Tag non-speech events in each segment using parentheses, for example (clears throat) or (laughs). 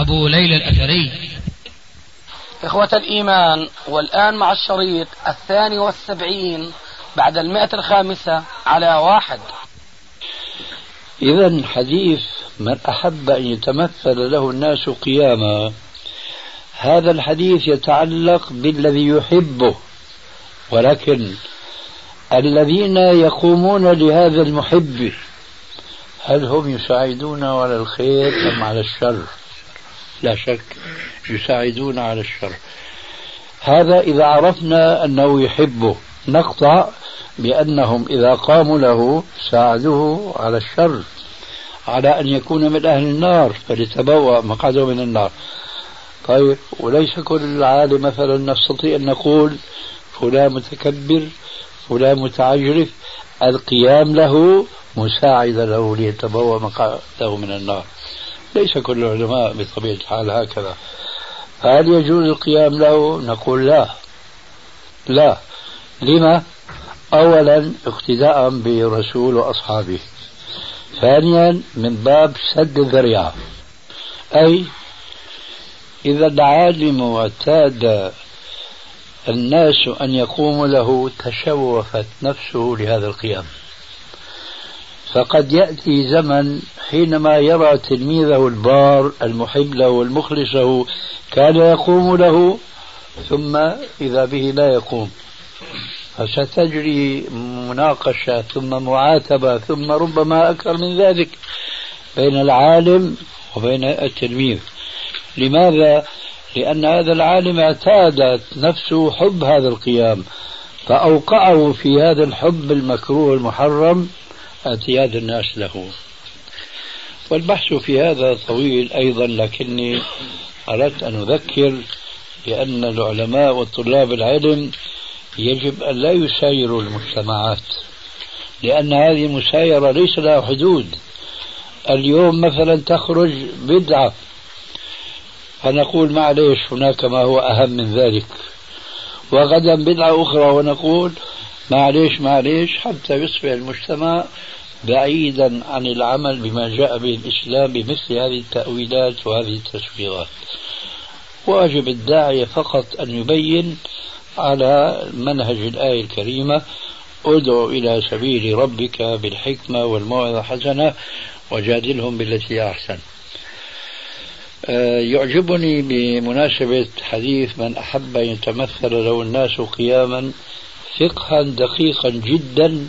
أبو ليلى الأثري. إخوة الإيمان والآن مع الشريط الثاني والسبعين بعد المئة الخامسة على واحد. إذا حديث من أحب أن يتمثل له الناس قياما. هذا الحديث يتعلق بالذي يحبه ولكن الذين يقومون لهذا المحب هل هم يساعدون على الخير أم على الشر؟ لا شك يساعدون على الشر. هذا إذا عرفنا أنه يحبه نقطع بأنهم إذا قاموا له ساعدوه على الشر على أن يكون من أهل النار فليتبوأ مقعده من النار. طيب وليس كل عالم مثلا نستطيع أن نقول فلان متكبر فلان متعجرف القيام له مساعدة له ليتبوأ مقعده من النار. ليس كل العلماء بطبيعة الحال هكذا. هل يجوز القيام له؟ نقول لا. لا. لما؟ أولا اقتداء برسول وأصحابه. ثانيا من باب سد الذريعة. أي إذا العالم اعتاد الناس أن يقوموا له تشوفت نفسه لهذا القيام. فقد يأتي زمن حينما يرى تلميذه البار المحب له والمخلص له كان يقوم له ثم إذا به لا يقوم فستجري مناقشة ثم معاتبة ثم ربما أكثر من ذلك بين العالم وبين التلميذ لماذا؟ لأن هذا العالم اعتادت نفسه حب هذا القيام فأوقعه في هذا الحب المكروه المحرم اعتياد الناس له. والبحث في هذا طويل أيضا لكني أردت أن أذكر بأن العلماء وطلاب العلم يجب أن لا يسايروا المجتمعات لأن هذه المسايرة ليس لها حدود. اليوم مثلا تخرج بدعة فنقول معليش هناك ما هو أهم من ذلك. وغدا بدعة أخرى ونقول معليش معليش حتى يصبح المجتمع بعيدا عن العمل بما جاء به الإسلام بمثل هذه التأويلات وهذه التسويغات واجب الداعية فقط أن يبين على منهج الآية الكريمة ادعو إلى سبيل ربك بالحكمة والموعظة الحسنة وجادلهم بالتي أحسن. آه، يعجبني بمناسبة حديث من أحب أن يتمثل له الناس قياما فقها دقيقا جدا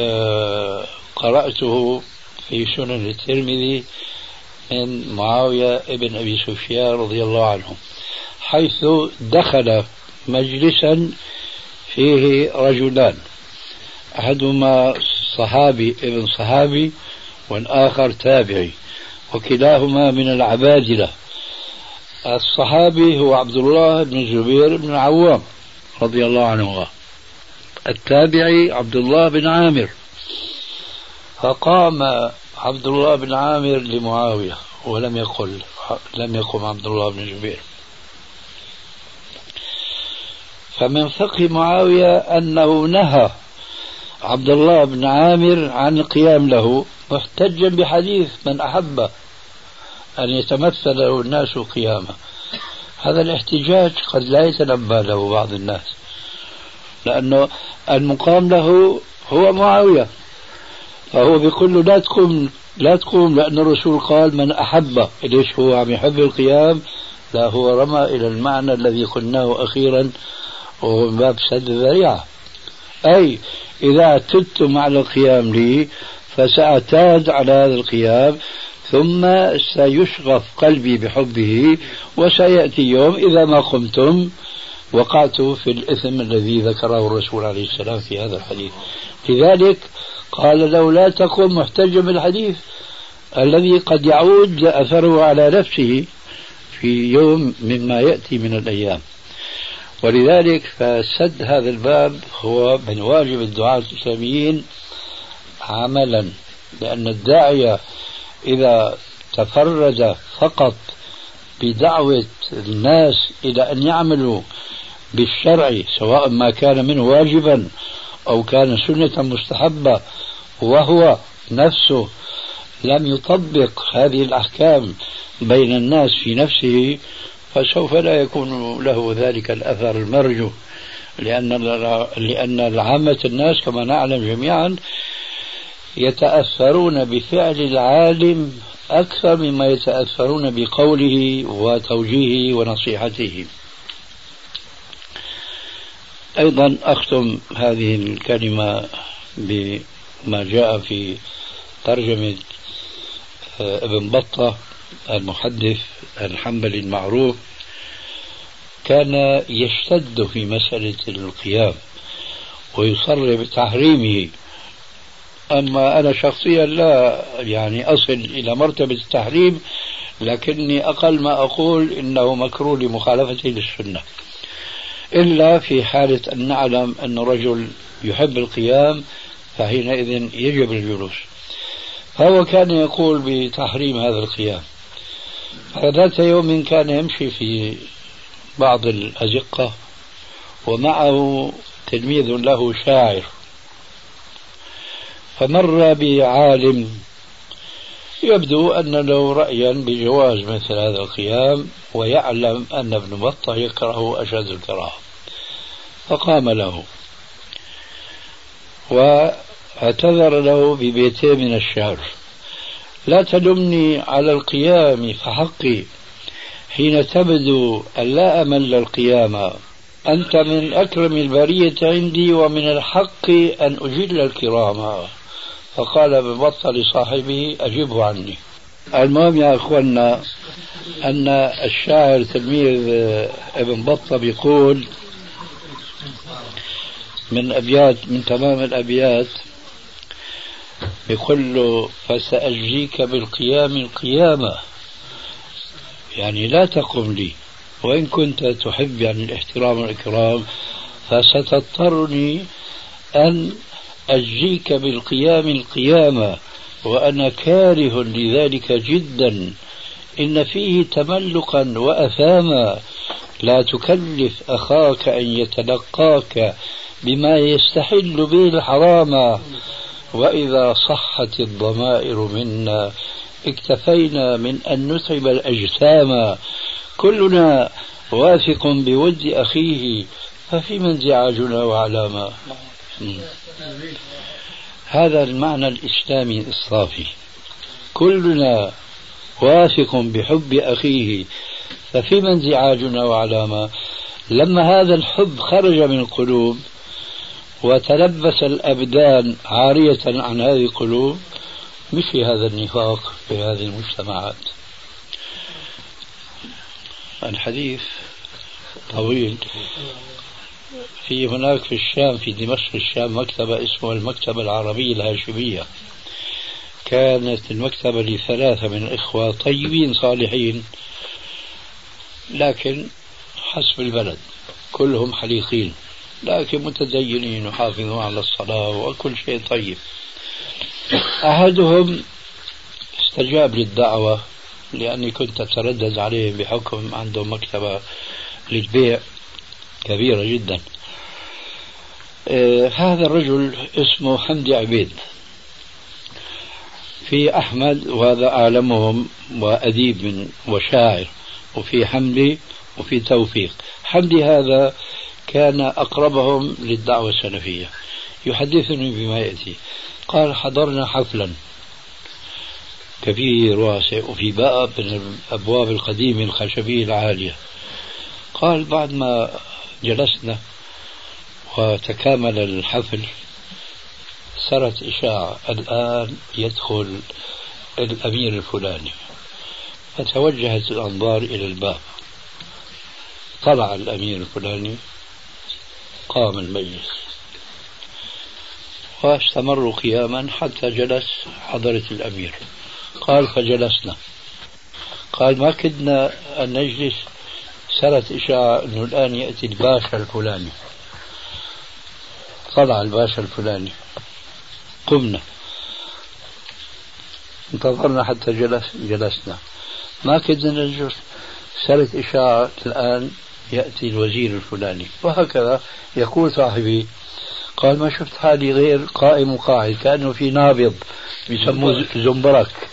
آه، قرأته في سنن الترمذي من معاوية ابن أبي سفيان رضي الله عنه حيث دخل مجلسا فيه رجلان أحدهما صحابي ابن صحابي والآخر تابعي وكلاهما من العبادلة الصحابي هو عبد الله بن الزبير بن العوام. رضي الله عنه التابعي عبد الله بن عامر. فقام عبد الله بن عامر لمعاوية ولم يقل لم يقم عبد الله بن الزبير فمن فقه معاوية أنه نهى عبد الله بن عامر عن القيام له محتجا بحديث من أحب أن يتمثل له الناس قياما هذا الاحتجاج قد لا يتنبه له بعض الناس لأنه المقام له هو معاوية فهو بيقول له لا تقوم لا تقوم لأن الرسول قال من أحب ليش هو؟ عم يحب القيام؟ لا هو رمى إلى المعنى الذي قلناه أخيرا وهو من باب سد الذريعة. أي إذا اعتدتم على القيام لي فسأعتاد على هذا القيام ثم سيشغف قلبي بحبه وسيأتي يوم إذا ما قمتم وقعت في الإثم الذي ذكره الرسول عليه السلام في هذا الحديث. لذلك قال له لا تقم محتجا بالحديث الذي قد يعود أثره على نفسه في يوم مما يأتي من الأيام. ولذلك فسد هذا الباب هو من واجب الدعاة الإسلاميين عملا لأن الداعية إذا تفرد فقط بدعوة الناس إلى أن يعملوا بالشرع سواء ما كان منه واجبا أو كان سنة مستحبة وهو نفسه لم يطبق هذه الأحكام بين الناس في نفسه فسوف لا يكون له ذلك الأثر المرجو لأن لأن العامة الناس كما نعلم جميعا يتأثرون بفعل العالم أكثر مما يتأثرون بقوله وتوجيهه ونصيحته. أيضا أختم هذه الكلمة بما جاء في ترجمة آه، ابن بطة المحدث الحنبلي المعروف كان يشتد في مسألة القيام ويصر بتحريمه. أما أنا شخصيا لا يعني أصل إلى مرتبة التحريم لكني أقل ما أقول إنه مكروه لمخالفته للسنة. إلا في حالة أن نعلم أن رجل يحب القيام فحينئذ يجب الجلوس. فهو كان يقول بتحريم هذا القيام. فذات يوم كان يمشي في بعض الأزقة ومعه تلميذ له شاعر. فمر بعالم يبدو أن له رأيا بجواز مثل هذا القيام ويعلم أن ابن بطة يكره أشد الكراهة. فقام له واعتذر له ببيتين من الشعر لا تلمني على القيام فحقي حين تبدو أن لا أمل القيامة أنت من أكرم البرية عندي ومن الحق أن أجل الكرام فقال ببطة لصاحبه أجبه عني. المهم يا أخوانا أن الشاعر تلميذ ابن بطة بيقول من أبيات من تمام الأبيات يقول له فسأجزيك بالقيام القيامة. يعني لا تقم لي. وإن كنت تحب يعني الاحترام والإكرام فستضطرني أن أجزيك بالقيام القيامة وأنا كاره لذلك جدا. إن فيه تملقا وأثاما لا تكلف أخاك أن يتلقاك بما يستحل به الحرام. وإذا صحت الضمائر منا اكتفينا من أن نتعب الأجسام. كلنا واثق بود أخيه ففيما انزعاجنا وعلامة هذا المعنى الإسلامي الصافي كلنا واثق بحب أخيه ففيما انزعاجنا وعلامة؟ لما هذا الحب خرج من القلوب وتلبس الأبدان عارية عن هذه القلوب مشي هذا النفاق في هذه المجتمعات. الحديث طويل. في هناك في الشام في دمشق الشام مكتبة اسمها المكتبة العربية الهاشمية. كانت المكتبة لثلاثة من الإخوة طيبين صالحين لكن حسب البلد كلهم حليقين لكن متدينين وحافظون على الصلاة وكل شيء طيب. أحدهم استجاب للدعوة لأني كنت أتردد عليه بحكم عندهم مكتبة للبيع. كبيرة جدا. آه هذا الرجل اسمه حمدي عبيد. في أحمد وهذا أعلمهم وأديب من وشاعر وفي حمدي وفي توفيق. حمدي هذا كان أقربهم للدعوة السلفية. يحدثني بما يأتي. قال حضرنا حفلا كبير واسع وفي باب من الأبواب القديمة الخشبية العالية. قال بعد ما جلسنا وتكامل الحفل. صارت إشاعة. الآن يدخل الأمير الفلاني. فتوجهت الأنظار إلى الباب. طلع الأمير الفلاني. قام المجلس. واستمروا قياما حتى جلس حضرة الأمير. قال فجلسنا. قال ما كدنا أن نجلس صارت إشاعة أنه الآن يأتي الباشا الفلاني. طلع الباشا الفلاني. قمنا. انتظرنا حتى جلس جلسنا. ما كدنا نجلس. صارت إشاعة الآن يأتي الوزير الفلاني. وهكذا يقول صاحبي قال ما شفت حالي غير قائم وقاعد كأنه في نابض بيسموه زنبرك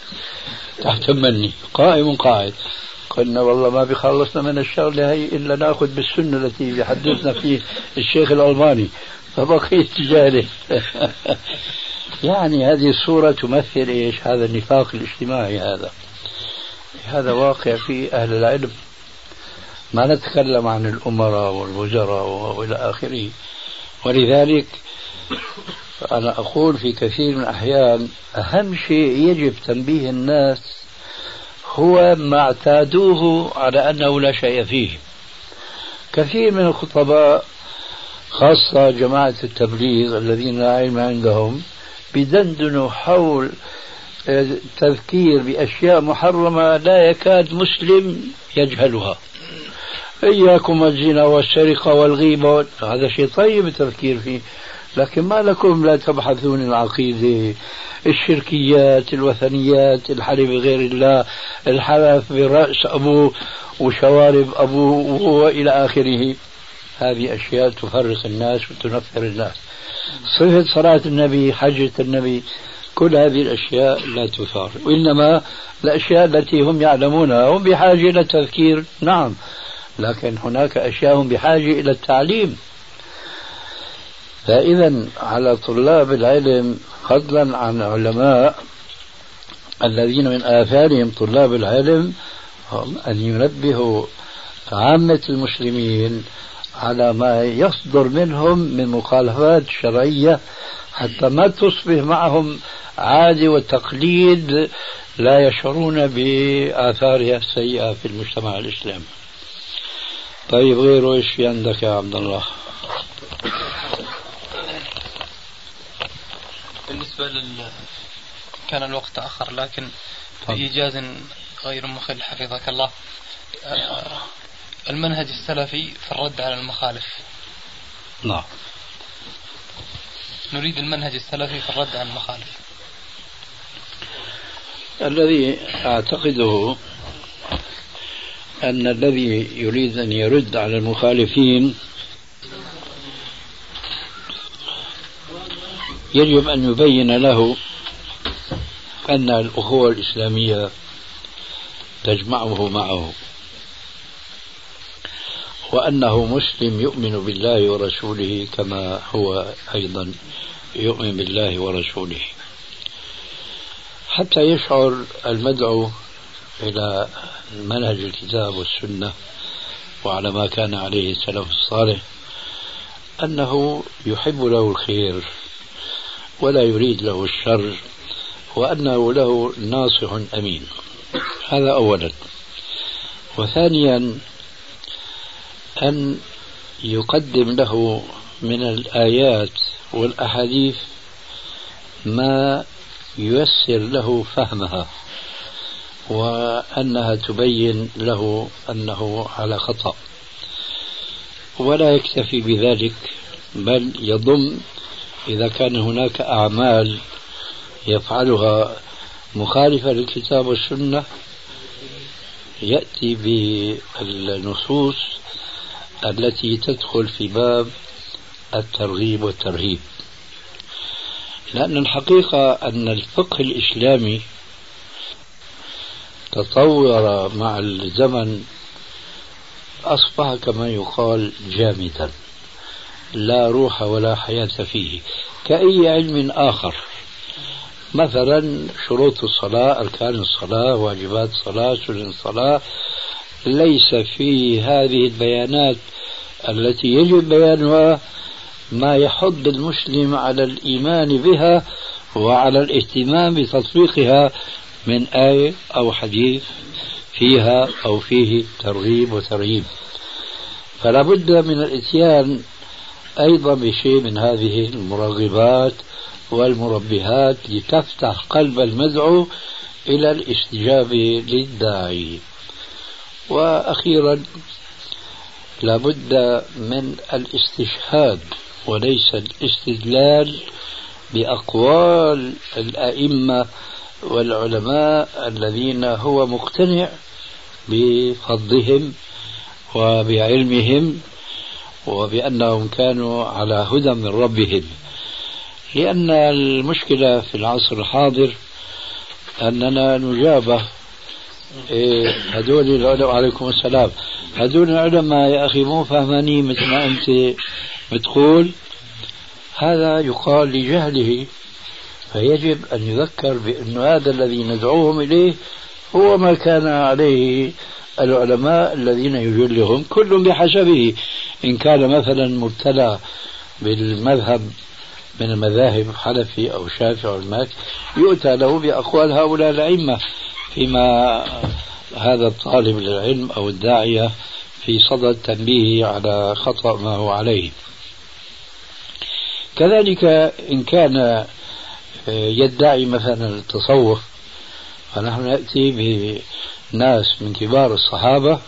تحت مني. قائم وقاعد. قلنا والله ما بيخلصنا من الشغلة هي إلا نأخذ بالسنة التي بيحدثنا فيه الشيخ الألماني فبقيت جالس. (laughs) يعني هذه الصورة تمثل إيش؟ هذا النفاق الاجتماعي هذا. هذا واقع في أهل العلم. ما نتكلم عن الأمراء والوزراء وإلى آخره. ولذلك أنا أقول في كثير من الأحيان أهم شيء يجب تنبيه الناس هو ما اعتادوه على أنه لا شيء فيه. كثير من الخطباء خاصة جماعة التبليغ الذين لا علم عندهم بدندنوا حول التذكير بأشياء محرمة لا يكاد مسلم يجهلها. إياكم الزنا والسرقة والغيبة هذا شيء طيب التفكير فيه. لكن ما لكم لا تبحثون العقيدة الشركيات الوثنيات الحلف بغير الله الحلف برأس أبوه وشوارب أبوه وإلى آخره. هذه أشياء تفرق الناس وتنفر الناس. صفة صلاة النبي حجة النبي كل هذه الأشياء لا تثار. وإنما الأشياء التي هم يعلمونها هم بحاجة إلى التذكير. نعم لكن هناك أشياء بحاجة إلى التعليم. فإذا على طلاب العلم فضلا عن علماء الذين من آثارهم طلاب العلم هم أن ينبهوا عامة المسلمين على ما يصدر منهم من مخالفات شرعية حتى ما تصبح معهم عادة وتقليد لا يشعرون بآثارها السيئة في المجتمع الإسلامي طيب غيره إيش في عندك يا عبد الله؟ بالنسبة لل كان الوقت تأخر لكن بإيجاز غير مخل حفظك الله. المنهج السلفي في الرد على المخالف. نعم نريد المنهج السلفي في الرد على المخالف. الذي أعتقده أن الذي يريد أن يرد على المخالفين يجب أن يبين له أن الأخوة الإسلامية تجمعه معه. وأنه مسلم يؤمن بالله ورسوله كما هو أيضا يؤمن بالله ورسوله. حتى يشعر المدعو إلى منهج الكتاب والسنة وعلى ما كان عليه السلف الصالح أنه يحب له الخير. ولا يريد له الشر وأنه له ناصح أمين. هذا أولا. وثانيا أن يقدم له من الآيات والأحاديث ما ييسر له فهمها وأنها تبين له أنه على خطأ. ولا يكتفي بذلك بل يضم إذا كان هناك أعمال يفعلها مخالفة للكتاب والسنة يأتي بالنصوص التي تدخل في باب الترغيب والترهيب. لأن الحقيقة أن الفقه الإسلامي تطور مع الزمن أصبح كما يقال جامدا. لا روح ولا حياة فيه. كأي علم آخر. مثلا شروط الصلاة أركان الصلاة واجبات الصلاة سنن الصلاة. ليس في هذه البيانات التي يجب بيانها ما يحض المسلم على الإيمان بها وعلى الاهتمام بتطبيقها من آية أو حديث فيها أو فيه ترغيب وترهيب. فلا بد من الإتيان أيضا بشيء من هذه المرغبات والمربهات لتفتح قلب المدعو إلى الاستجابة للداعي. وأخيرا لابد من الاستشهاد وليس الاستدلال بأقوال الأئمة والعلماء الذين هو مقتنع بفضلهم وبعلمهم وبأنهم كانوا على هدى من ربهم. لأن المشكلة في العصر الحاضر أننا نجابة. إيه هدول العلماء عليكم السلام. هدول العلماء يا أخي مو فهمانين مثل ما أنت بتقول. هذا يقال لجهله فيجب أن يذكر بأن هذا الذي ندعوهم إليه هو ما كان عليه العلماء الذين يجلهم كل بحسبه. إن كان مثلا مبتلى بالمذهب من المذاهب حنفي أو شافعي أو المالك يؤتى له بأقوال هؤلاء الأئمة فيما هذا الطالب للعلم أو الداعية في صدد تنبيهه على خطأ ما هو عليه. كذلك إن كان يدعي مثلا التصوف فنحن نأتي بناس من كبار الصحابة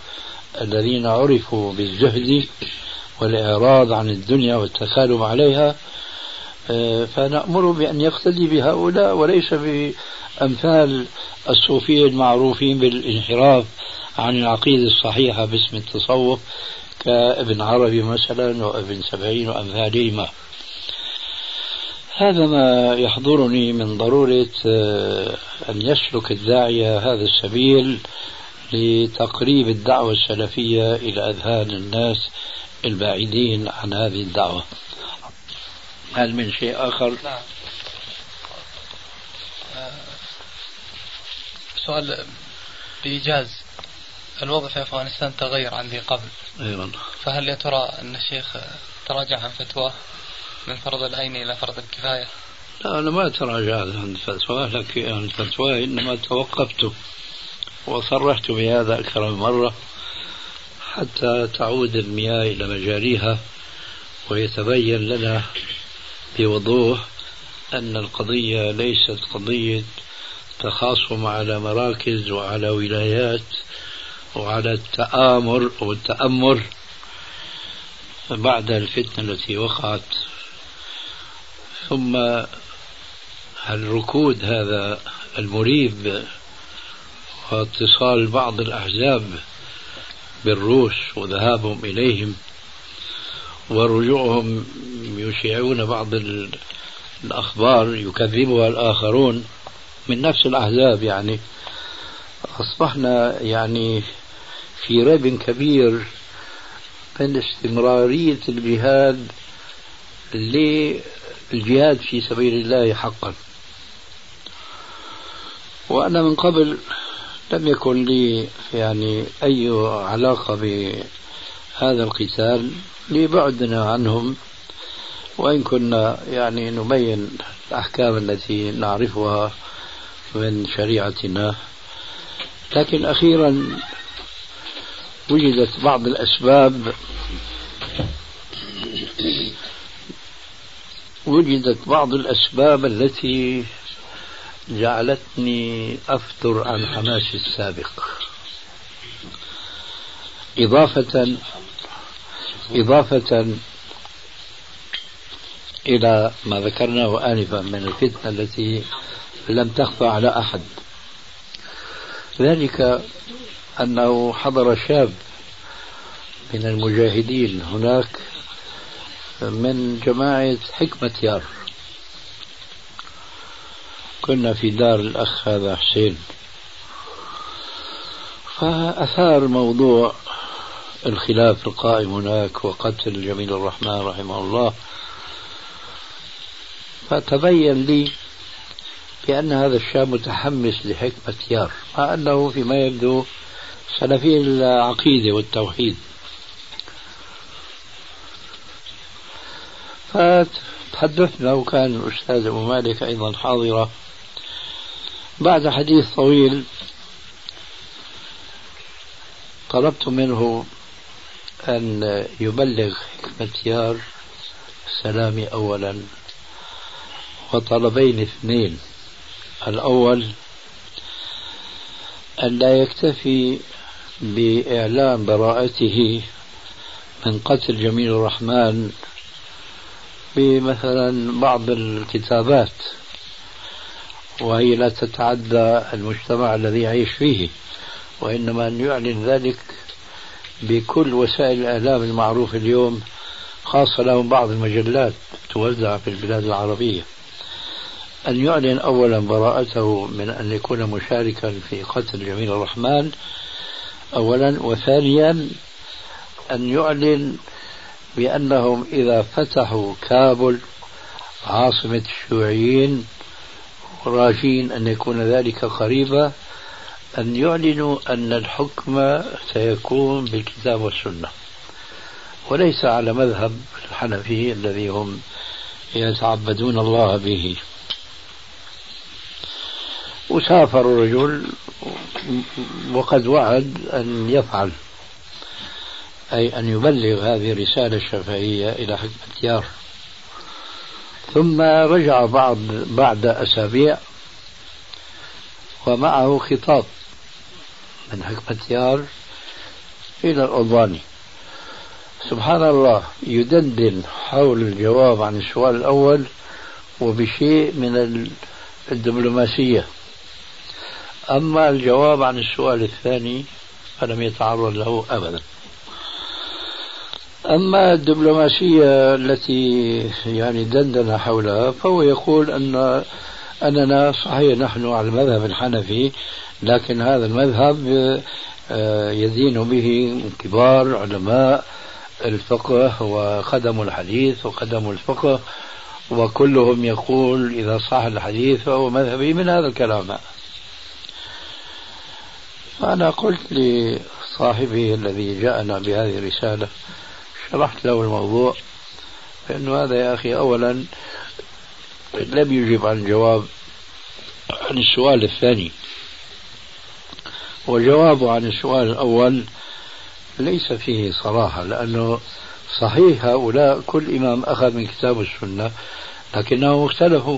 الذين عرفوا بالزهد والإعراض عن الدنيا والتسالم عليها فنأمر بأن يقتدي بهؤلاء وليس بأمثال الصوفية المعروفين بالانحراف عن العقيدة الصحيحة باسم التصوف كابن عربي مثلا وابن سبعين وأمثالهما. هذا ما يحضرني من ضرورة آه، أن يسلك الداعية هذا السبيل لتقريب الدعوة السلفية إلى أذهان الناس البعيدين عن هذه الدعوة. هل من شيء آخر؟ نعم. آه، سؤال بإيجاز. الوضع في أفغانستان تغير عندي قبل. أيضا. فهل يا ترى أن الشيخ تراجع عن فتواه من فرض العين إلى فرض الكفاية؟ لا أنا ما تراجعت عن فتوى لكن عن فتوى إنما توقفت. وصرحت بهذا أكثر من مرة حتى تعود المياه إلى مجاريها ويتبين لنا بوضوح أن القضية ليست قضية تخاصم على مراكز وعلى ولايات وعلى التآمر والتأمر بعد الفتنة التي وقعت. ثم الركود هذا المريب واتصال بعض الأحزاب بالروس وذهابهم إليهم ورجوعهم يشيعون بعض الأخبار يكذبها الآخرون من نفس الأحزاب يعني. أصبحنا يعني في ريب كبير من استمرارية الجهاد الجهاد في سبيل الله حقا. وأنا من قبل لم يكن لي يعني أي علاقة بهذا القتال لبعدنا عنهم. وإن كنا يعني نبين الأحكام التي نعرفها من شريعتنا. لكن أخيرا وجدت بعض الأسباب. وجدت بعض الأسباب التي جعلتني أفتر عن حماسي السابق. إضافة إضافة إلى ما ذكرناه آنفا من الفتنة التي لم تخفى على أحد. ذلك أنه حضر شاب من المجاهدين هناك من جماعة حكمة يار. كنا في دار الأخ هذا حسين. فأثار موضوع الخلاف القائم هناك وقتل جميل الرحمن رحمه الله. فتبين لي بأن هذا الشاب متحمس لحكمة يار مع أنه فيما يبدو سلفي العقيدة والتوحيد. فتحدثنا وكان الأستاذ أبو مالك أيضا حاضرة بعد حديث طويل طلبت منه أن يبلغ حكمة يار سلامي أولا. وطلبين اثنين. الأول أن لا يكتفي بإعلان براءته من قتل جميل الرحمن بمثلا بعض الكتابات. وهي لا تتعدى المجتمع الذي يعيش فيه وإنما أن يعلن ذلك بكل وسائل الإعلام المعروفة اليوم خاصة لهم بعض المجلات توزع في البلاد العربية. أن يعلن أولا براءته من أن يكون مشاركا في قتل جميل الرحمن أولا وثانيا أن يعلن بأنهم إذا فتحوا كابل عاصمة الشيوعيين راجين أن يكون ذلك قريبا أن يعلنوا أن الحكم سيكون بالكتاب والسنة. وليس على مذهب الحنفي الذي هم يتعبدون الله به. وسافر الرجل وقد وعد أن يفعل أي أن يبلغ هذه الرسالة الشفهية إلى حكمة يار ثم رجع بعض بعد أسابيع ومعه خطاب من حكمة يار إلى الألباني. سبحان الله يدندن حول الجواب عن السؤال الأول وبشيء من الدبلوماسية. أما الجواب عن السؤال الثاني فلم يتعرض له أبدا. أما الدبلوماسية التي يعني دندن حولها فهو يقول أن أننا صحيح نحن على المذهب الحنفي لكن هذا المذهب آه، يدين به كبار علماء الفقه وخدموا الحديث وخدموا الفقه وكلهم يقول إذا صح الحديث فهو مذهبي من هذا الكلام. فأنا قلت لصاحبه الذي جاءنا بهذه الرسالة شرحت له الموضوع فإنه هذا يا أخي أولا لم يجب عن الجواب عن السؤال الثاني. وجوابه عن السؤال الأول ليس فيه صراحة لأنه صحيح هؤلاء كل إمام أخذ من كتاب السنة لكنهم اختلفوا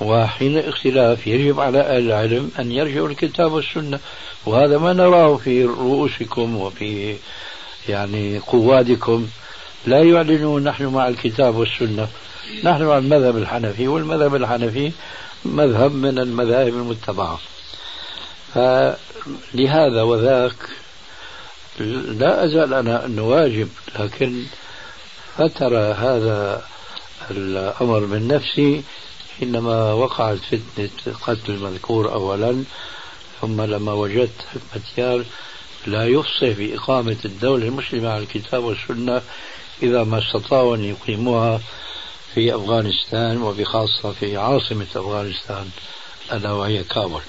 وحين اختلاف يجب على أهل العلم أن يرجعوا الكتاب والسنة وهذا ما نراه في رؤوسكم وفي يعني قوادكم لا يعلنون نحن مع الكتاب والسنة. نحن مع المذهب الحنفي والمذهب الحنفي مذهب من المذاهب المتبعة. فلهذا وذاك لا أزال أنا أنه واجب لكن فتر هذا الأمر من نفسي حينما وقعت فتنة قتل المذكور أولا ثم لما وجدت حكمة لا يفصح بإقامة الدولة المسلمة على الكتاب والسنة إذا ما استطاعوا أن يقيموها في أفغانستان وبخاصة في عاصمة أفغانستان ألا وهي كابول.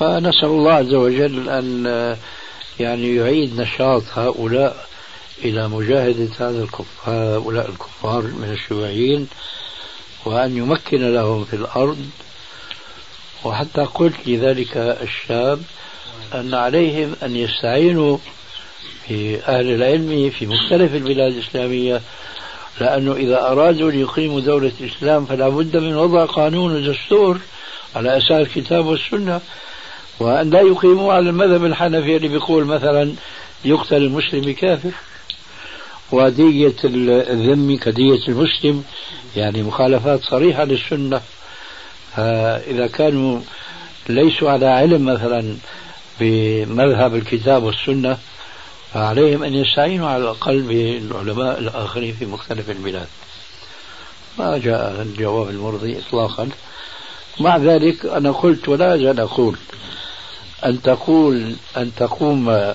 فنسأل الله عز وجل أن يعني يعيد نشاط هؤلاء إلى مجاهدة هذا الكفار هؤلاء الكفار من الشيوعيين وأن يمكن لهم في الأرض. وحتى قلت لذلك الشاب أن عليهم أن يستعينوا بأهل العلم في مختلف البلاد الإسلامية لأنه إذا أرادوا أن يقيموا دولة الإسلام فلا بد من وضع قانون ودستور على أساس الكتاب والسنة. وأن لا يقيموا على المذهب الحنفي اللي بيقول مثلا يقتل المسلم بكافر ودية الذم كدية المسلم يعني مخالفات صريحة للسنة. فإذا كانوا ليسوا على علم مثلا بمذهب الكتاب والسنة فعليهم أن يستعينوا على الأقل بالعلماء الآخرين في مختلف البلاد. ما جاء الجواب المرضي إطلاقا. مع ذلك أنا قلت ولا أزال أقول أن تقول أن تقوم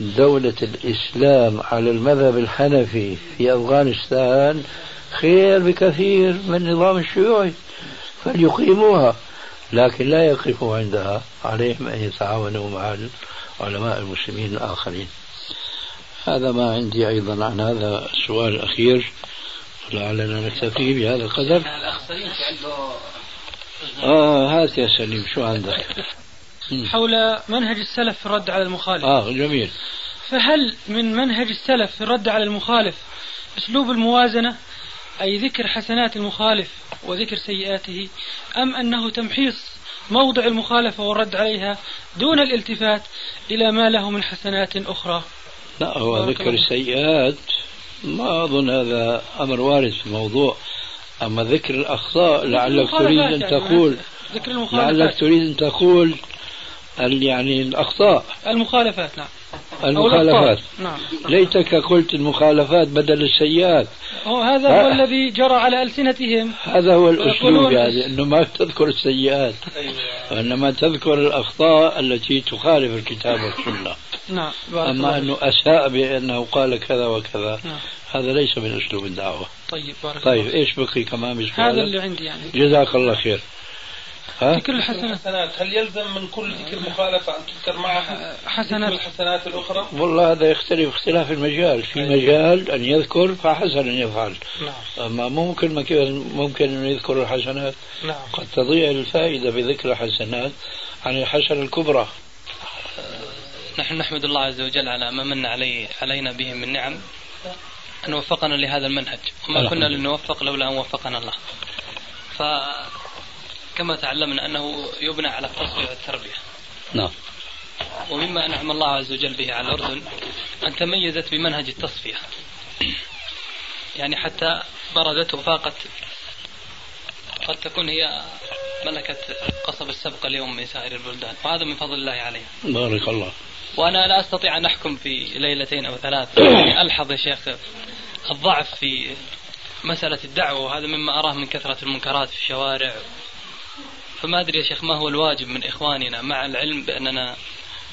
دولة الإسلام على المذهب الحنفي في أفغانستان خير بكثير من النظام الشيوعي فليقيموها. لكن لا يقفوا عندها عليهم أن يتعاونوا مع علماء المسلمين الآخرين. هذا ما عندي أيضا عن هذا السؤال الأخير. لعلنا نكتفي بهذا القدر. آه هات يا سليم شو عندك؟ حول منهج السلف في الرد على المخالف. آه جميل. فهل من منهج السلف في الرد على المخالف أسلوب الموازنة؟ أي ذكر حسنات المخالف وذكر سيئاته أم أنه تمحيص موضع المخالفة والرد عليها دون الالتفات إلى ما له من حسنات أخرى؟ لا هو ذكر السيئات. ما أظن هذا أمر وارد في الموضوع. أما ذكر الأخطاء لعلك تريد أن يعني تقول لعلك تريد أن تقول يعني الأخطاء. المخالفات نعم. المخالفات. نعم. ليتك قلت المخالفات بدل السيئات. هو هذا هو الذي جرى على ألسنتهم. هذا هو الأسلوب يعني أنه ما تذكر السيئات. وإنما تذكر الأخطاء التي تخالف الكتاب والسنة. نعم أما أنه أساء بأنه قال كذا وكذا نعم. هذا ليس من أسلوب الدعوة. طيب بارك طيب إيش بقي كمان هذا اللي عندي يعني. جزاك الله خير. ذكر الحسنات هل يلزم من كل ذكر مخالفة أن تذكر معها حسنات الحسنات الأخرى؟ والله هذا يختلف اختلاف المجال، في أيوة. مجال أن يذكر فحسن أن يفعل. نعم. أما ممكن ممكن أن يذكر الحسنات. نعم. قد تضيع الفائدة بذكر الحسنات عن الحسنة الكبرى. نحن نحمد الله عز وجل على ما من علي علينا به من نعم أن وفقنا لهذا المنهج وما كنا لنوفق لولا أن وفقنا الله ف كما تعلمنا أنه يبنى على التصفية والتربية. نعم. ومما أنعم الله عز وجل به على الأردن أن تميزت بمنهج التصفية. يعني حتى بردت وفاقت قد تكون هي ملكة قصب السبق اليوم من سائر البلدان. وهذا من فضل الله عليها. بارك الله. وأنا لا أستطيع أن أحكم في ليلتين أو ثلاث. (coughs) يعني ألحظ يا شيخ الضعف في مسألة الدعوة. وهذا مما أراه من كثرة المنكرات في الشوارع. فما أدري يا شيخ ما هو الواجب من إخواننا مع العلم بأننا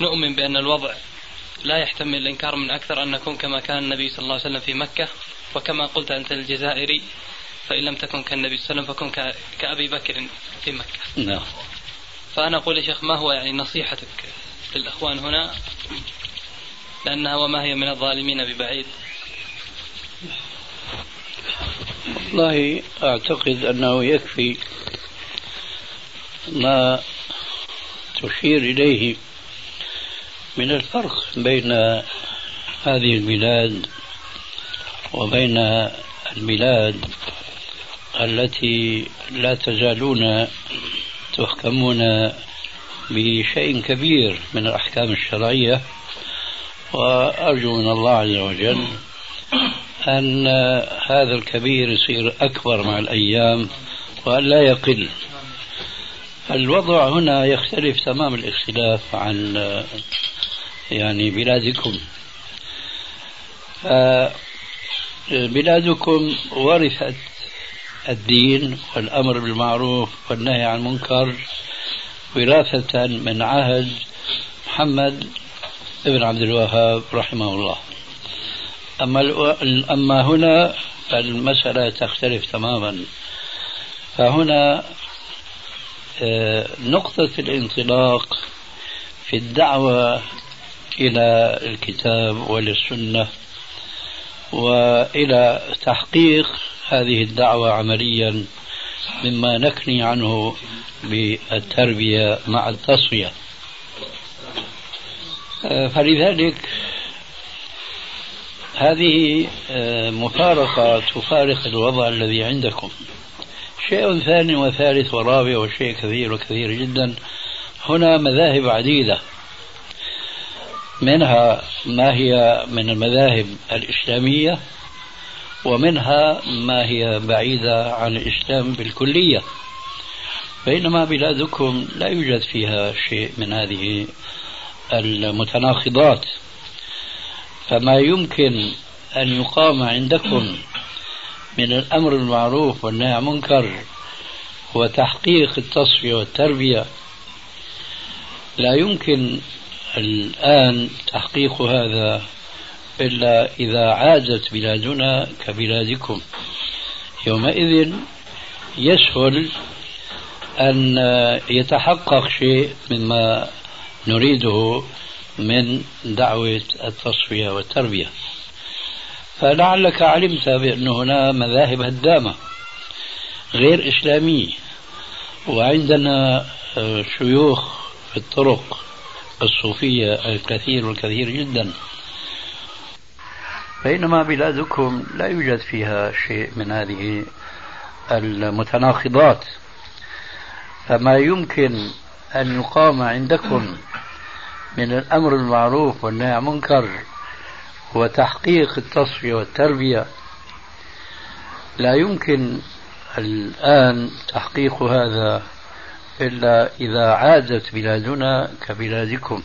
نؤمن بأن الوضع لا يحتمل الإنكار من أكثر أن نكون كما كان النبي صلى الله عليه وسلم في مكة. وكما قلت أنت الجزائري فإن لم تكن كالنبي صلى الله عليه وسلم فكن كأبي بكر في مكة. نعم. فأنا أقول يا شيخ ما هو يعني نصيحتك للأخوان هنا؟ لأنها وما هي من الظالمين ببعيد. والله أعتقد أنه يكفي ما تشير إليه من الفرق بين هذه البلاد وبين البلاد التي لا تزالون تحكمون بشيء كبير من الأحكام الشرعية. وأرجو من الله عز وجل أن هذا الكبير يصير أكبر مع الأيام وأن لا يقل الوضع هنا يختلف تمام الاختلاف عن يعني بلادكم. بلادكم ورثت الدين والأمر بالمعروف والنهي عن المنكر وراثة من عهد محمد ابن عبد الوهاب رحمه الله. أما أما هنا فالمسألة تختلف تماما. فهنا آه، نقطة الانطلاق في الدعوة إلى الكتاب والسنة وإلى تحقيق هذه الدعوة عمليا مما نكني عنه بالتربية مع التصفية. فلذلك هذه مفارقة تفارق الوضع الذي عندكم. شيء ثاني وثالث ورابع وشيء كثير وكثير جدا. هنا مذاهب عديدة. منها ما هي من المذاهب الإسلامية ومنها ما هي بعيدة عن الإسلام بالكلية. بينما بلادكم لا يوجد فيها شيء من هذه المتناقضات. فما يمكن أن يقام عندكم من الأمر بالمعروف والنهي عن المنكر وتحقيق التصفية والتربية. لا يمكن الآن تحقيق هذا إلا إذا عادت بلادنا كبلادكم. يومئذ يسهل أن يتحقق شيء مما نريده من دعوة التصفية والتربية. فلعلك علمت بأن هنا مذاهب هدامة غير إسلامية وعندنا آه، شيوخ في الطرق الصوفية الكثير والكثير جدا. بينما بلادكم لا يوجد فيها شيء من هذه المتناقضات. فما يمكن أن يقام عندكم من الأمر المعروف والنهي عن المنكر وتحقيق التصفية والتربية. لا يمكن الآن تحقيق هذا إلا إذا عادت بلادنا كبلادكم.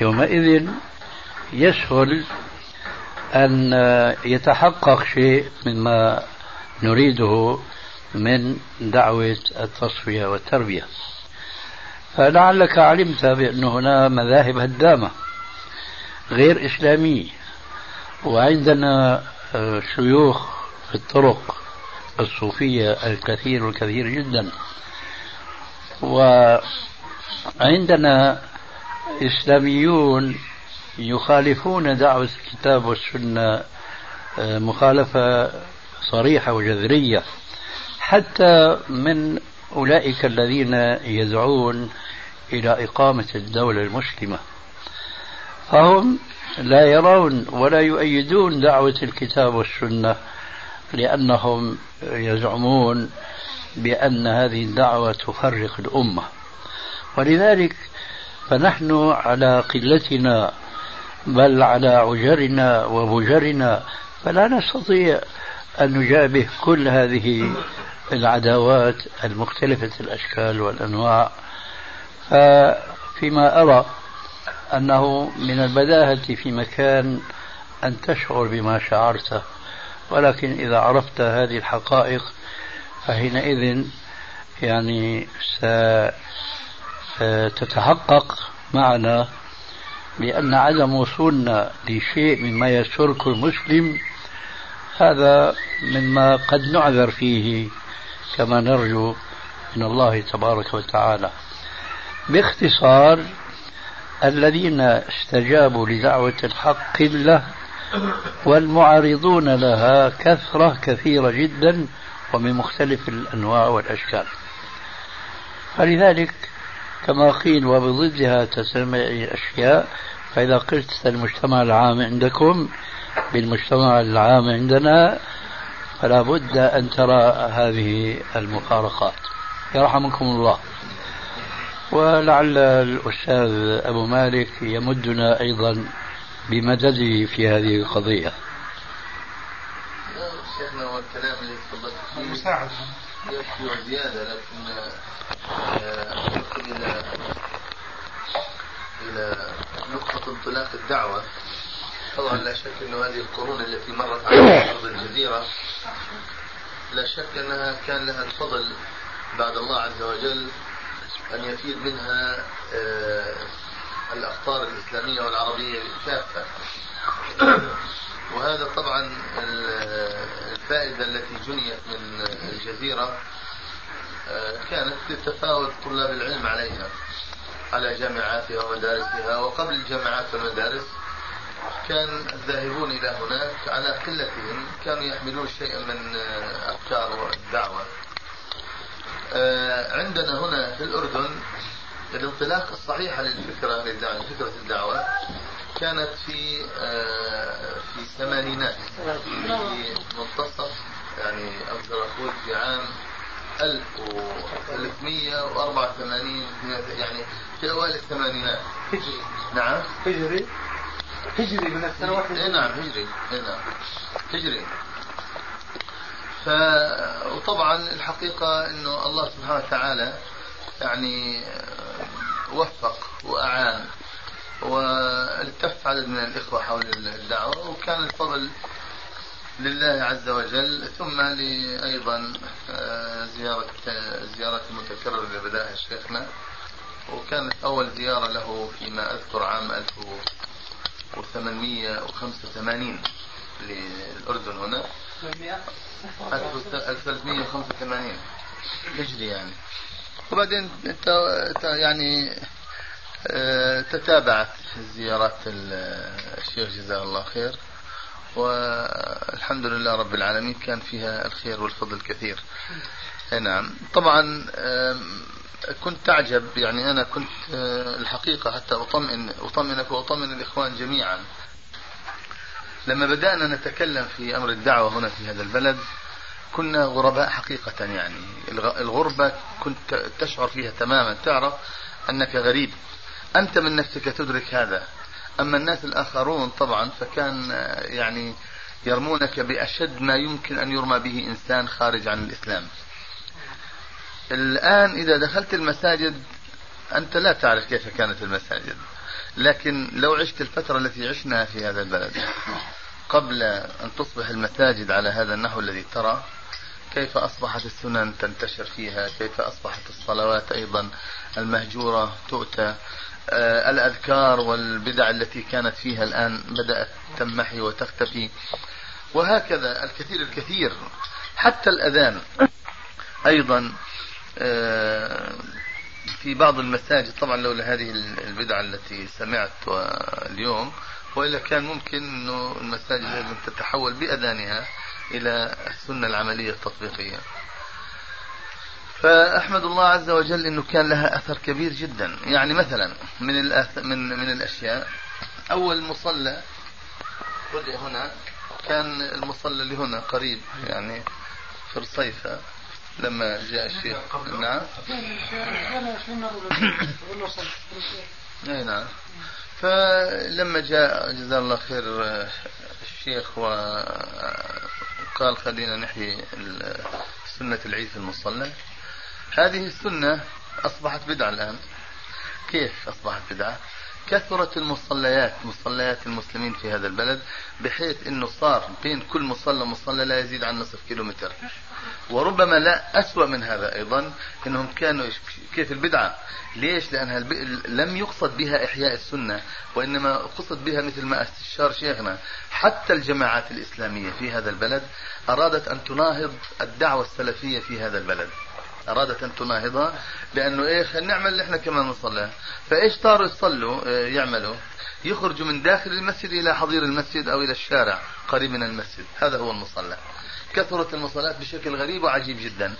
يومئذ يسهل أن يتحقق شيء مما نريده من دعوة التصفية والتربية. فلعلك علمت بأن هنا مذاهب هدامة. غير إسلامية وعندنا آه، شيوخ في الطرق الصوفية الكثير والكثير جدا. وعندنا إسلاميون يخالفون دعوة الكتاب والسنة آه، مخالفة صريحة وجذرية. حتى من أولئك الذين يدعون إلى إقامة الدولة المسلمة. فهم لا يرون ولا يؤيدون دعوة الكتاب والسنة لأنهم يزعمون بأن هذه الدعوة تفرق الأمة. ولذلك فنحن على قلتنا بل على عجرنا وبجرنا فلا نستطيع أن نجابه كل هذه العداوات المختلفة الأشكال والأنواع. ففيما أرى أنه من البداهة في مكان أن تشعر بما شعرته ولكن إذا عرفت هذه الحقائق فحينئذ يعني ستتحقق معنا بأن عدم وصولنا لشيء مما يسر كل مسلم هذا مما قد نعذر فيه كما نرجو من الله تبارك وتعالى. باختصار الذين استجابوا لدعوة الحق له والمعارضون لها كثرة كثيرة جدا ومن مختلف الأنواع والأشكال. فلذلك كما قيل وبضدها تسمع أشياء فإذا قلت المجتمع العام عندكم بالمجتمع العام عندنا فلا بد أن ترى هذه المفارقات. يرحمكم الله. ولعل الأستاذ أبو مالك يمدنا أيضا بمدده في هذه القضية. شيخنا والكلام اللي تفضلت فيه مساعدة يكفي وزيادة لكن آه، ندخل إلى إلى نقطة انطلاق الدعوة. طبعا لا شك أن هذه القرون التي مرت على أرض الجزيرة لا شك أنها كان لها الفضل بعد الله عز وجل أن يفيد منها آه، الأقطار الإسلامية والعربية كافة وهذا طبعا الفائدة التي جنيت من الجزيرة آه، كانت لتفاوت طلاب العلم عليها على جامعاتها ومدارسها. وقبل الجامعات والمدارس كان الذاهبون إلى هناك على قلتهم كانوا يحملون شيئا من أفكار الدعوة آه، عندنا هنا في الأردن الانطلاق الصحيحة للفكرة لفكرة الدعوة كانت في آه، في الثمانينات في منتصف يعني أقدر أقول في عام 1384 يعني في أوائل الثمانينات. هجري نعم؟ هجري؟ هجري من السنوات إيه نعم هجري. إيه نعم. هجري. ف وطبعا الحقيقة إنه الله سبحانه وتعالى يعني وفق وأعان والتف عدد من الإخوة حول الدعوة وكان الفضل لله عز وجل ثم لي أيضا آه، زيارة زيارة المتكررة بداها شيخنا وكانت أول زيارة له فيما أذكر عام 1885 للأردن هنا. 1385 هجري يعني. وبعدين يعني آه، تتابعت زيارات الشيخ جزاه الله خير. والحمد لله رب العالمين كان فيها الخير والفضل كثير. نعم. طبعا كنت تعجب. يعني أنا كنت آه، الحقيقة حتى أطمئن أطمئنك وأطمئن الإخوان جميعا. لما بدأنا نتكلم في أمر الدعوة هنا في هذا البلد كنا غرباء حقيقة يعني. الغربة كنت تشعر فيها تماما. تعرف أنك غريب. أنت من نفسك تدرك هذا. أما الناس الآخرون طبعا فكان يعني يرمونك بأشد ما يمكن أن يرمى به إنسان خارج عن الإسلام. الآن إذا دخلت المساجد أنت لا تعرف كيف كانت المساجد. لكن لو عشت الفترة التي عشناها في هذا البلد قبل أن تصبح المساجد على هذا النحو الذي ترى كيف أصبحت السنن تنتشر فيها؟ كيف أصبحت الصلوات أيضا المهجورة تؤتى؟ آه الأذكار والبدع التي كانت فيها الآن بدأت تنمحي وتختفي. وهكذا الكثير الكثير حتى الأذان أيضا آه في بعض المساجد طبعا لولا هذه البدعة التي سمعت اليوم وإلا كان ممكن أنه المساجد تتحول بأذانها إلى السنة العملية التطبيقية. فأحمد الله عز وجل أنه كان لها أثر كبير جدا. يعني مثلا من من من الأشياء أول مصلى هنا كان المصلى اللي هنا قريب يعني في الصيفة لما جاء الشيخ. نعم. اي (coughs) نعم. فلما جاء جزاه الله خير الشيخ وقال خلينا نحيي سنة العيد في المصلى. هذه السنة أصبحت بدعة الآن. كيف أصبحت بدعة؟ كثرت المصليات مصليات المسلمين في هذا البلد بحيث إنه صار بين كل مصلى ومصلى لا يزيد عن نصف كيلومتر. وربما لا أسوأ من هذا أيضا أنهم كانوا كيف البدعة؟ ليش؟ لأنها لم يقصد بها إحياء السنة وإنما قصد بها مثل ما استشار شيخنا. حتى الجماعات الإسلامية في هذا البلد أرادت أن تناهض الدعوة السلفية في هذا البلد. أرادت أن تناهضها بأنه إيه خلينا نعمل اللي إحنا كمان نصلي. فإيش صاروا يصلوا؟ آه، يعملوا؟ يخرجوا من داخل المسجد إلى حضير المسجد أو إلى الشارع قريب من المسجد. هذا هو المصلى. كثرت المصلات بشكل غريب وعجيب جدا.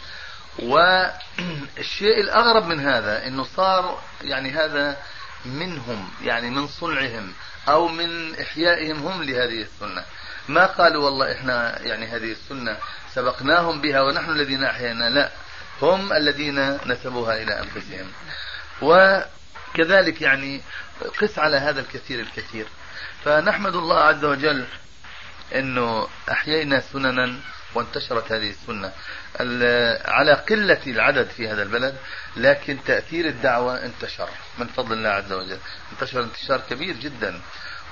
والشيء الأغرب من هذا أنه صار يعني هذا منهم يعني من صنعهم أو من إحيائهم هم لهذه السنة. ما قالوا والله إحنا يعني هذه السنة سبقناهم بها ونحن الذين أحيانا لا هم الذين نسبوها إلى أنفسهم. وكذلك يعني قس على هذا الكثير الكثير. فنحمد الله عز وجل أنه أحيينا سننا وانتشرت هذه السنة. على قلة العدد في هذا البلد لكن تأثير الدعوة انتشر من فضل الله عز وجل. انتشر انتشار كبير جدا.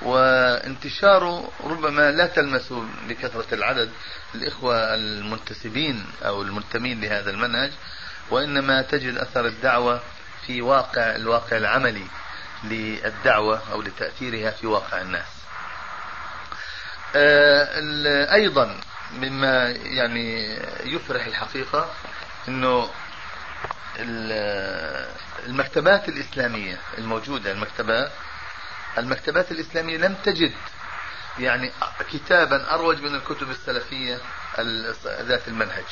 وانتشاره ربما لا تلمسه بكثرة العدد الإخوة المنتسبين أو المنتمين لهذا المنهج وإنما تجد أثر الدعوة في واقع الواقع العملي للدعوة أو لتأثيرها في واقع الناس. آه، أيضا مما يعني يفرح الحقيقة أنه المكتبات الإسلامية الموجودة المكتبات المكتبات الإسلامية لم تجد يعني كتابا أروج من الكتب السلفية ذات المنهج.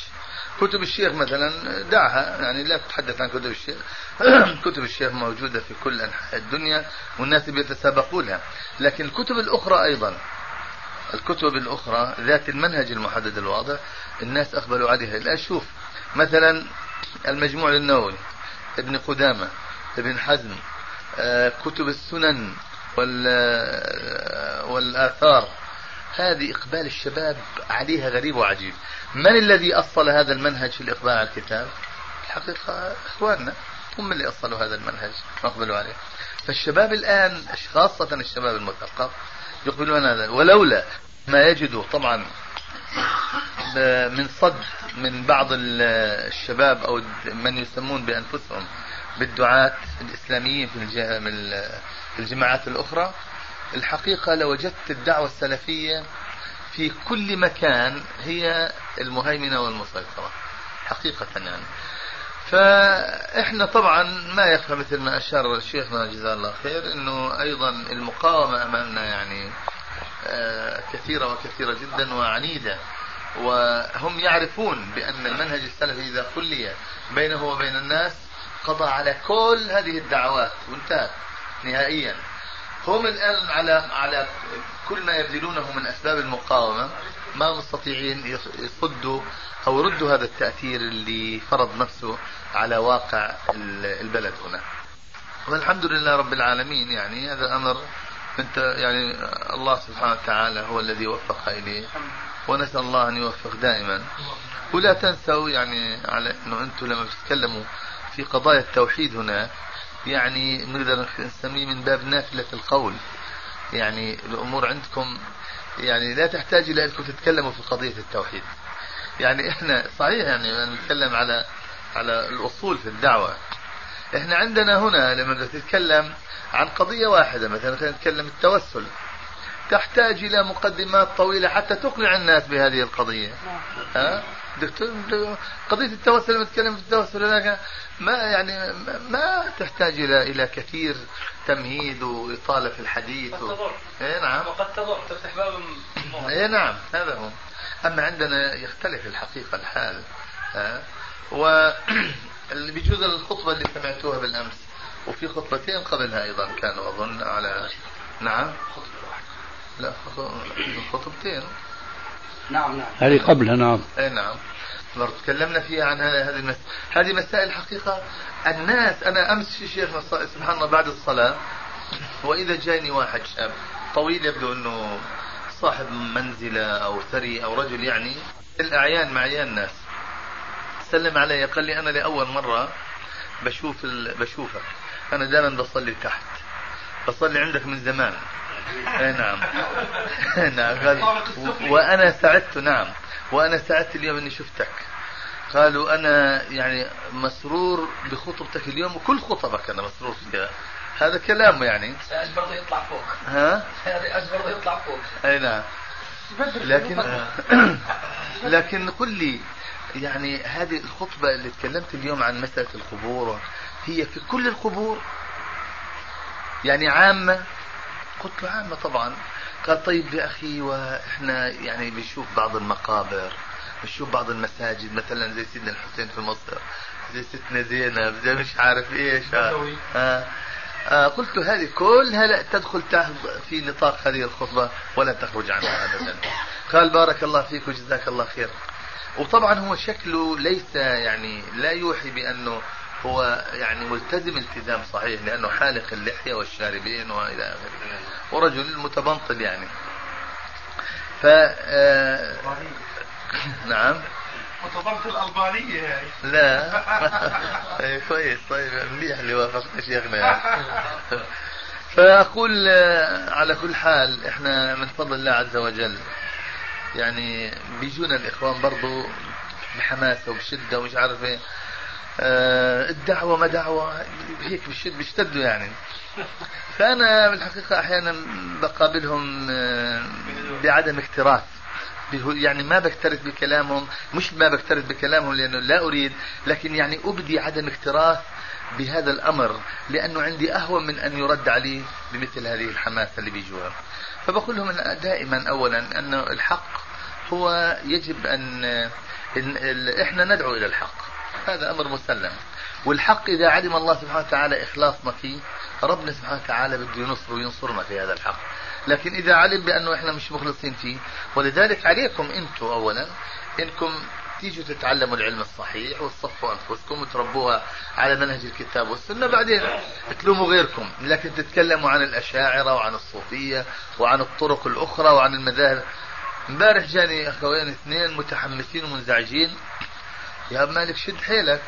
كتب الشيخ مثلا دعها يعني لا تتحدث عن كتب الشيخ. (clears throat) كتب الشيخ موجودة في كل أنحاء الدنيا والناس بيتسابقونها. لكن الكتب الأخرى أيضا الكتب الأخرى ذات المنهج المحدد الواضح الناس أقبلوا عليها. الآن شوف مثلا المجموع للنووي ابن قدامة ابن حزم آه، كتب السنن آه، والآثار. هذه إقبال الشباب عليها غريب وعجيب. من الذي أصل هذا المنهج في الإقبال على الكتاب؟ الحقيقة إخواننا هم اللي أصلوا هذا المنهج وأقبلوا عليه. فالشباب الآن خاصة الشباب المثقف يقبلون هذا. ولولا ما يجدوا طبعا من صد من بعض الشباب أو من يسمون بأنفسهم بالدعاة الإسلاميين في الجماعات الأخرى الحقيقة لوجدت الدعوة السلفية في كل مكان هي المهيمنة والمسيطرة حقيقة يعني. فإحنا طبعا ما يخفى مثل ما أشار شيخنا جزاه الله خير إنه أيضا المقاومة أمامنا يعني آه، كثيرة وكثيرة جدا وعنيدة. وهم يعرفون بأن المنهج السلفي إذا خلي بينه وبين الناس قضى على كل هذه الدعوات وانتهت نهائيا. هم الآن على على كل ما يبذلونه من أسباب المقاومة. ما مستطيعين يصدوا أو يردوا هذا التأثير اللي فرض نفسه على واقع البلد هنا. والحمد لله رب العالمين يعني هذا أمر أنت يعني الله سبحانه وتعالى هو الذي وفق إليه. ونسأل الله أن يوفق دائما. ولا تنسوا يعني على إنه أنتم لما بتتكلموا في قضايا التوحيد هنا يعني نقدر نسميه من باب نافلة القول. يعني الأمور عندكم يعني لا تحتاج إلى انكم تتكلموا في قضية التوحيد. يعني إحنا صحيح يعني نتكلم على على الأصول في الدعوة. إحنا عندنا هنا لما تتكلم عن قضية واحدة مثلا خلينا نتكلم التوسل. تحتاج إلى مقدمات طويلة حتى تقنع الناس بهذه القضية. ها؟ دكتور قضية التوسل لما نتكلم في التوسل هناك ما يعني ما تحتاج إلى إلى كثير تمهيد وإطالة في الحديث و... إيه نعم. وقد تضر تفتح باب إيه نعم. هذا هو. أما عندنا يختلف الحقيقة الحال. ها؟ و (clears throat) بيجوز الخطبة اللي سمعتوها بالأمس. وفي خطبتين قبلها أيضا كانوا أظن على نعم. لا خطبتين. نعم نعم. هذه قبلها نعم. اي نعم. مرة تكلمنا فيها عن هذه المس... هذه مسائل حقيقة الناس أنا أمس شيخ سبحان الله بعد الصلاة وإذا جاني واحد شاب طويل يبدو أنه صاحب منزلة أو ثري أو رجل يعني الأعيان معيان الناس. سلم علي قال لي أنا لأول مرة بشوف ال... بشوفك. أنا دائما بصلي تحت. بصلي عندك من زمان. نعم. (laughs) نعم قال وأنا سعدت نعم. وأنا سعدت اليوم إني شفتك. قالوا أنا يعني مسرور بخطبتك اليوم وكل خطبك أنا مسرور فيها. هذا كلام يعني. برضه يطلع فوق. ها؟ برضه يطلع فوق. أي نعم. لكن (coughs) لكن قل لي يعني هذه الخطبة اللي تكلمت اليوم عن مسألة القبور هي في كل القبور؟ يعني عامة؟ قلت له عامة طبعا. قال طيب يا أخي وإحنا يعني بنشوف بعض المقابر بنشوف بعض المساجد مثلا زي سيدنا الحسين في مصر زي ستنا زينب زي مش عارف إيش. (laughs) آه. آه قلت هذه كلها لا تدخل في نطاق هذه الخطبة ولا تخرج عنها أبدا. قال بارك الله فيك وجزاك الله خير. وطبعا هو شكله ليس يعني لا يوحي بأنه هو يعني ملتزم التزام صحيح لأنه حالق اللحية والشاربين وإلى آخره. ورجل متبنطل يعني. ف آه، نعم. متبنطل ألبانية يعني. لا. (laughs) إيه، كويس طيب مليح اللي وافقنا شيخنا يعني. (laughs) فأقول آه، على كل حال إحنا من فضل الله عز وجل يعني بيجونا الإخوان برضو بحماسة وبشدة ومش عارف إيه. الدعوة ما دعوة هيك بيشتدوا يعني. فأنا بالحقيقة أحيانا بقابلهم آه، بعدم اكتراث. يعني ما بكترث بكلامهم مش ما بكترث بكلامهم لأنه لا أريد لكن يعني أبدي عدم اكتراث بهذا الأمر لأنه عندي أهون من أن يرد علي بمثل هذه الحماسة اللي بيجوها. فبقول لهم دائما أولا أن الحق هو يجب أن إحنا ندعو إلى الحق. هذا أمر مسلم. والحق إذا علم الله سبحانه وتعالى إخلاصنا فيه ربنا سبحانه وتعالى بده ينصر وينصرنا في هذا الحق. لكن إذا علم بأنه إحنا مش مخلصين فيه ولذلك عليكم أنتم أولا إنكم تيجوا تتعلموا العلم الصحيح وتصفوا أنفسكم وتربوها على منهج الكتاب والسنة بعدين تلوموا غيركم. لكن تتكلموا عن الأشاعرة وعن الصوفية وعن الطرق الأخرى وعن المذاهب. امبارح جاني أخوين اثنين متحمسين ومنزعجين. يا مالك شد حيلك.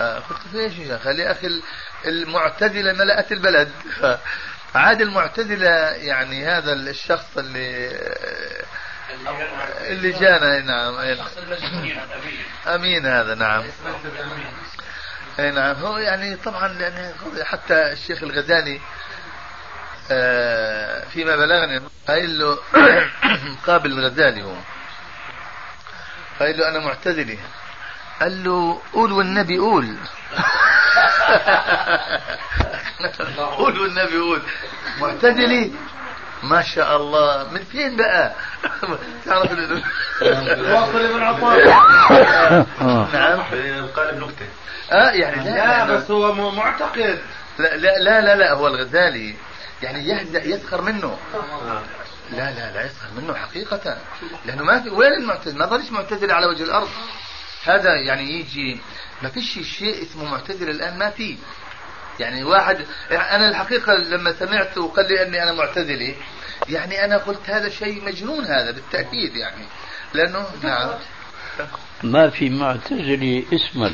آه، قلت ليش يا خلي أخي المعتزلة ملأت البلد. (laughs) عاد المعتزلة يعني هذا الشخص اللي اللي جانا نعم. (laughs) أمين هذا نعم. إي نعم. هو يعني طبعا يعني حتى الشيخ الغزالي آه، فيما بلغني قايل له (coughs) قابل الغزالي هو. قايل له أنا معتزلي. قال له قول والنبي قول. (laughs) قول والنبي قول. معتدلي ما شاء الله. من فين بقى؟ (laughs) تعرف واصل من عطاء. (laughs) نعم. قال نكته آه يعني لا, لا بس هو معتقد. لا لا لا لا, لا هو الغزالي. يعني يهزأ يسخر منه. لا لا لا يسخر منه حقيقة. لأنه ما في وين المعتزلة؟ ما ظلش معتزلة على وجه الأرض. هذا يعني يجي ما فيش شيء اسمه معتزلة الآن ما في. يعني واحد أنا الحقيقة لما سمعت وقال لي أني أنا معتزلي يعني أنا قلت هذا شيء مجنون هذا بالتأكيد يعني. لأنه نعم. ما في معتزلة اسما.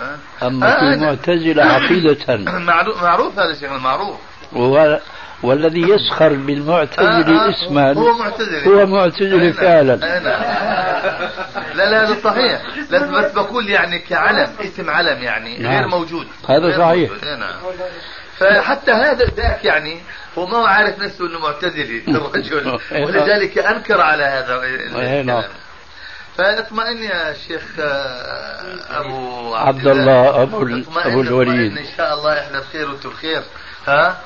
ها؟ أما آه، في أنا- معتزلة عقيدة. (coughs) معروف هذا الشيء معروف. والذي يسخر آه، بالمعتزلة آه، اسما هو معتزلي هو معتزلي نعم، فعلا نعم. لا لا هذا صحيح بس بقول يعني كعلم اسم علم يعني نعم. غير موجود هذا غير صحيح. موجود. نعم فحتى هذا ذاك يعني هو ما هو عارف نفسه إنه معتزلي (laughs) الرجل نعم. ولذلك أنكر على هذا. الكلام فاطمئن يا شيخ آه، أبو عبد الله اطمئن- أبو الوليد. إن شاء الله إحنا بخير وأنتم بخير ها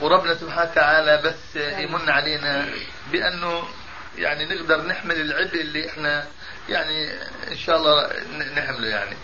وربنا سبحانه وتعالى بس يمن علينا بأنه يعني نقدر نحمل العبء اللي إحنا يعني إن شاء الله نحمله يعني.